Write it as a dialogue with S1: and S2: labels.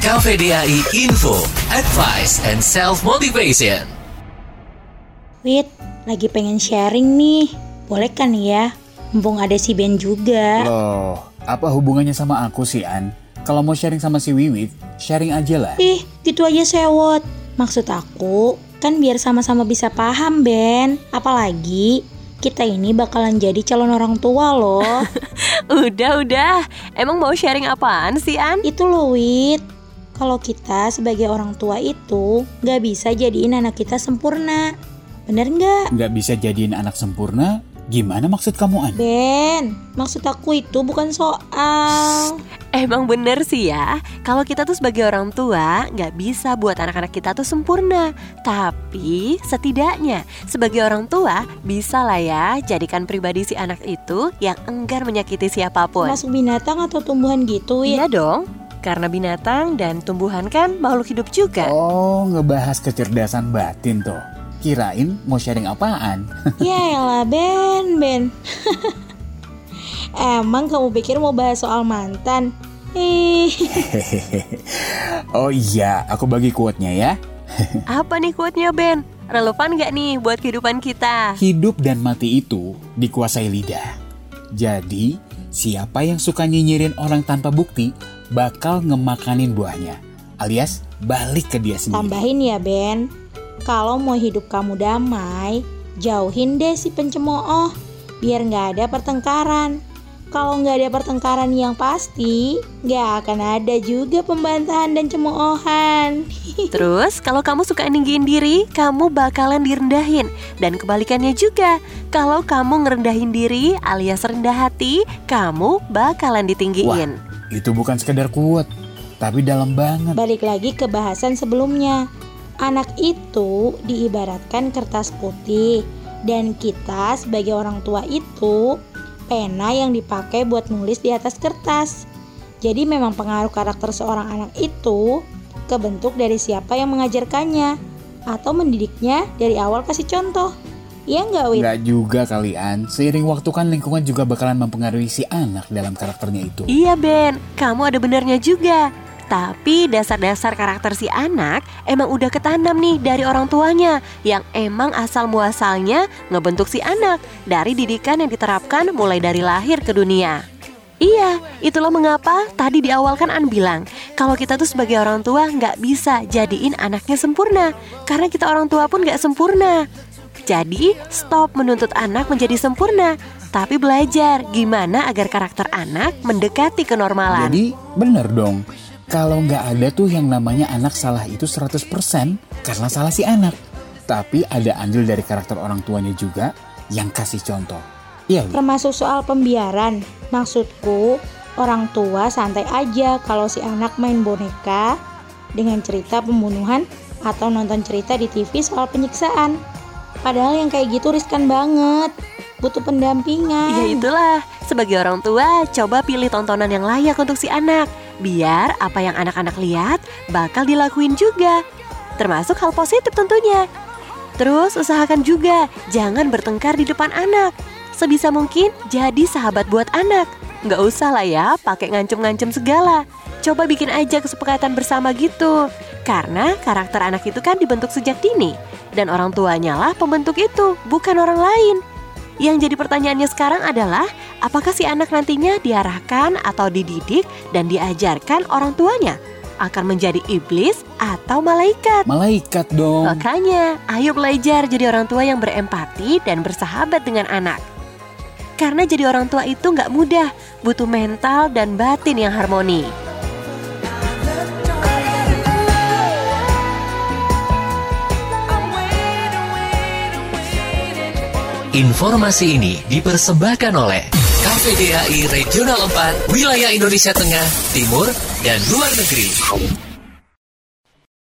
S1: KVDAI Info, Advice and Self Motivation.
S2: Wit, lagi pengen sharing nih. Boleh kan ya? Mumpung ada si Ben juga.
S3: Loh, apa hubungannya sama aku sih, An? Kalau mau sharing sama si Wiwit, sharing aja lah.
S2: Ih, gitu aja sewot. Maksud aku, kan biar sama-sama bisa paham, Ben. Apalagi, kita ini bakalan jadi calon orang tua loh.
S4: Udah, udah. Emang mau sharing apaan sih, An?
S2: Itu loh, Wit. Kalau kita sebagai orang tua itu nggak bisa jadiin anak kita sempurna. Bener nggak?
S3: Nggak bisa jadiin anak sempurna, gimana maksud kamu, An?
S2: Ben, maksud aku itu bukan soal...
S4: Emang bener sih ya, kalau kita tuh sebagai orang tua nggak bisa buat anak-anak kita tuh sempurna. Tapi setidaknya sebagai orang tua bisa lah ya jadikan pribadi si anak itu yang enggar menyakiti siapa pun.
S2: Masuk binatang atau tumbuhan gitu ya?
S4: Iya dong, karena binatang dan tumbuhan kan makhluk hidup juga.
S3: Oh, ngebahas kecerdasan batin tuh. Kirain mau sharing apaan?
S2: ya elah Ben, Ben. Emang kamu pikir mau bahas soal mantan? Ih,
S3: oh iya, aku bagi quote-nya ya.
S4: Apa nih quote-nya Ben? Relevan nggak nih buat kehidupan kita?
S3: Hidup dan mati itu dikuasai lidah. Jadi, siapa yang suka nyinyirin orang tanpa bukti bakal ngemakanin buahnya. Alias balik ke dia sendiri.
S2: tambahin ya Ben. Kalau mau hidup kamu damai, jauhin deh si pencemooh. Biar nggak ada pertengkaran. Kalau nggak ada pertengkaran yang pasti, nggak akan ada juga pembantahan dan cemoohan.
S4: Terus kalau kamu suka ninggiin diri, kamu bakalan direndahin. Dan kebalikannya juga, kalau kamu ngerendahin diri alias rendah hati, kamu bakalan ditinggiin.
S3: Itu bukan sekedar quote, tapi dalam banget.
S2: Balik lagi ke bahasan sebelumnya. Anak itu diibaratkan kertas putih dan kita sebagai orang tua itu pena yang dipakai buat nulis di atas kertas. Jadi memang pengaruh karakter seorang anak itu kebentuk dari siapa yang mengajarkannya atau mendidiknya dari awal kasih contoh. Iya nggak Wit?
S3: Nggak juga kalian. Seiring waktu kan lingkungan juga bakalan mempengaruhi si anak dalam karakternya itu.
S4: Iya Ben, kamu ada benernya juga. Tapi dasar-dasar karakter si anak emang udah ketanam nih dari orang tuanya yang emang asal muasalnya ngebentuk si anak dari didikan yang diterapkan mulai dari lahir ke dunia. Iya, itulah mengapa tadi di awal kan An bilang kalau kita tuh sebagai orang tua nggak bisa jadiin anaknya sempurna karena kita orang tua pun nggak sempurna. Jadi stop menuntut anak menjadi sempurna, tapi belajar gimana agar karakter anak mendekati kenormalan.
S3: Jadi bener dong. Kalau nggak ada tuh yang namanya anak salah itu 100% karena salah si anak. Tapi ada andil dari karakter orang tuanya juga yang kasih contoh. Iya?
S2: Termasuk soal pembiaran. Maksudku, orang tua santai aja kalau si anak main boneka dengan cerita pembunuhan atau nonton cerita di TV soal penyiksaan. Padahal yang kayak gitu riskan banget. Butuh pendampingan.
S4: Ya itulah, sebagai orang tua coba pilih tontonan yang layak untuk si anak. Biar apa yang anak-anak lihat bakal dilakuin juga. Termasuk hal positif tentunya. Terus usahakan juga jangan bertengkar di depan anak. Sebisa mungkin jadi sahabat buat anak. Nggak usah lah ya pakai ngancem-ngancem segala. Coba bikin aja kesepakatan bersama gitu. Karena karakter anak itu kan dibentuk sejak dini. Dan orang tuanya lah pembentuk itu, bukan orang lain. Yang jadi pertanyaannya sekarang adalah, apakah si anak nantinya diarahkan atau dididik dan diajarkan orang tuanya? Akan menjadi iblis atau malaikat?
S3: Malaikat dong.
S4: Makanya, ayo belajar jadi orang tua yang berempati dan bersahabat dengan anak. Karena jadi orang tua itu nggak mudah, butuh mental dan batin yang harmoni.
S1: Informasi ini dipersembahkan oleh KVDAI Regional 4, Wilayah Indonesia Tengah, Timur, dan Luar Negeri.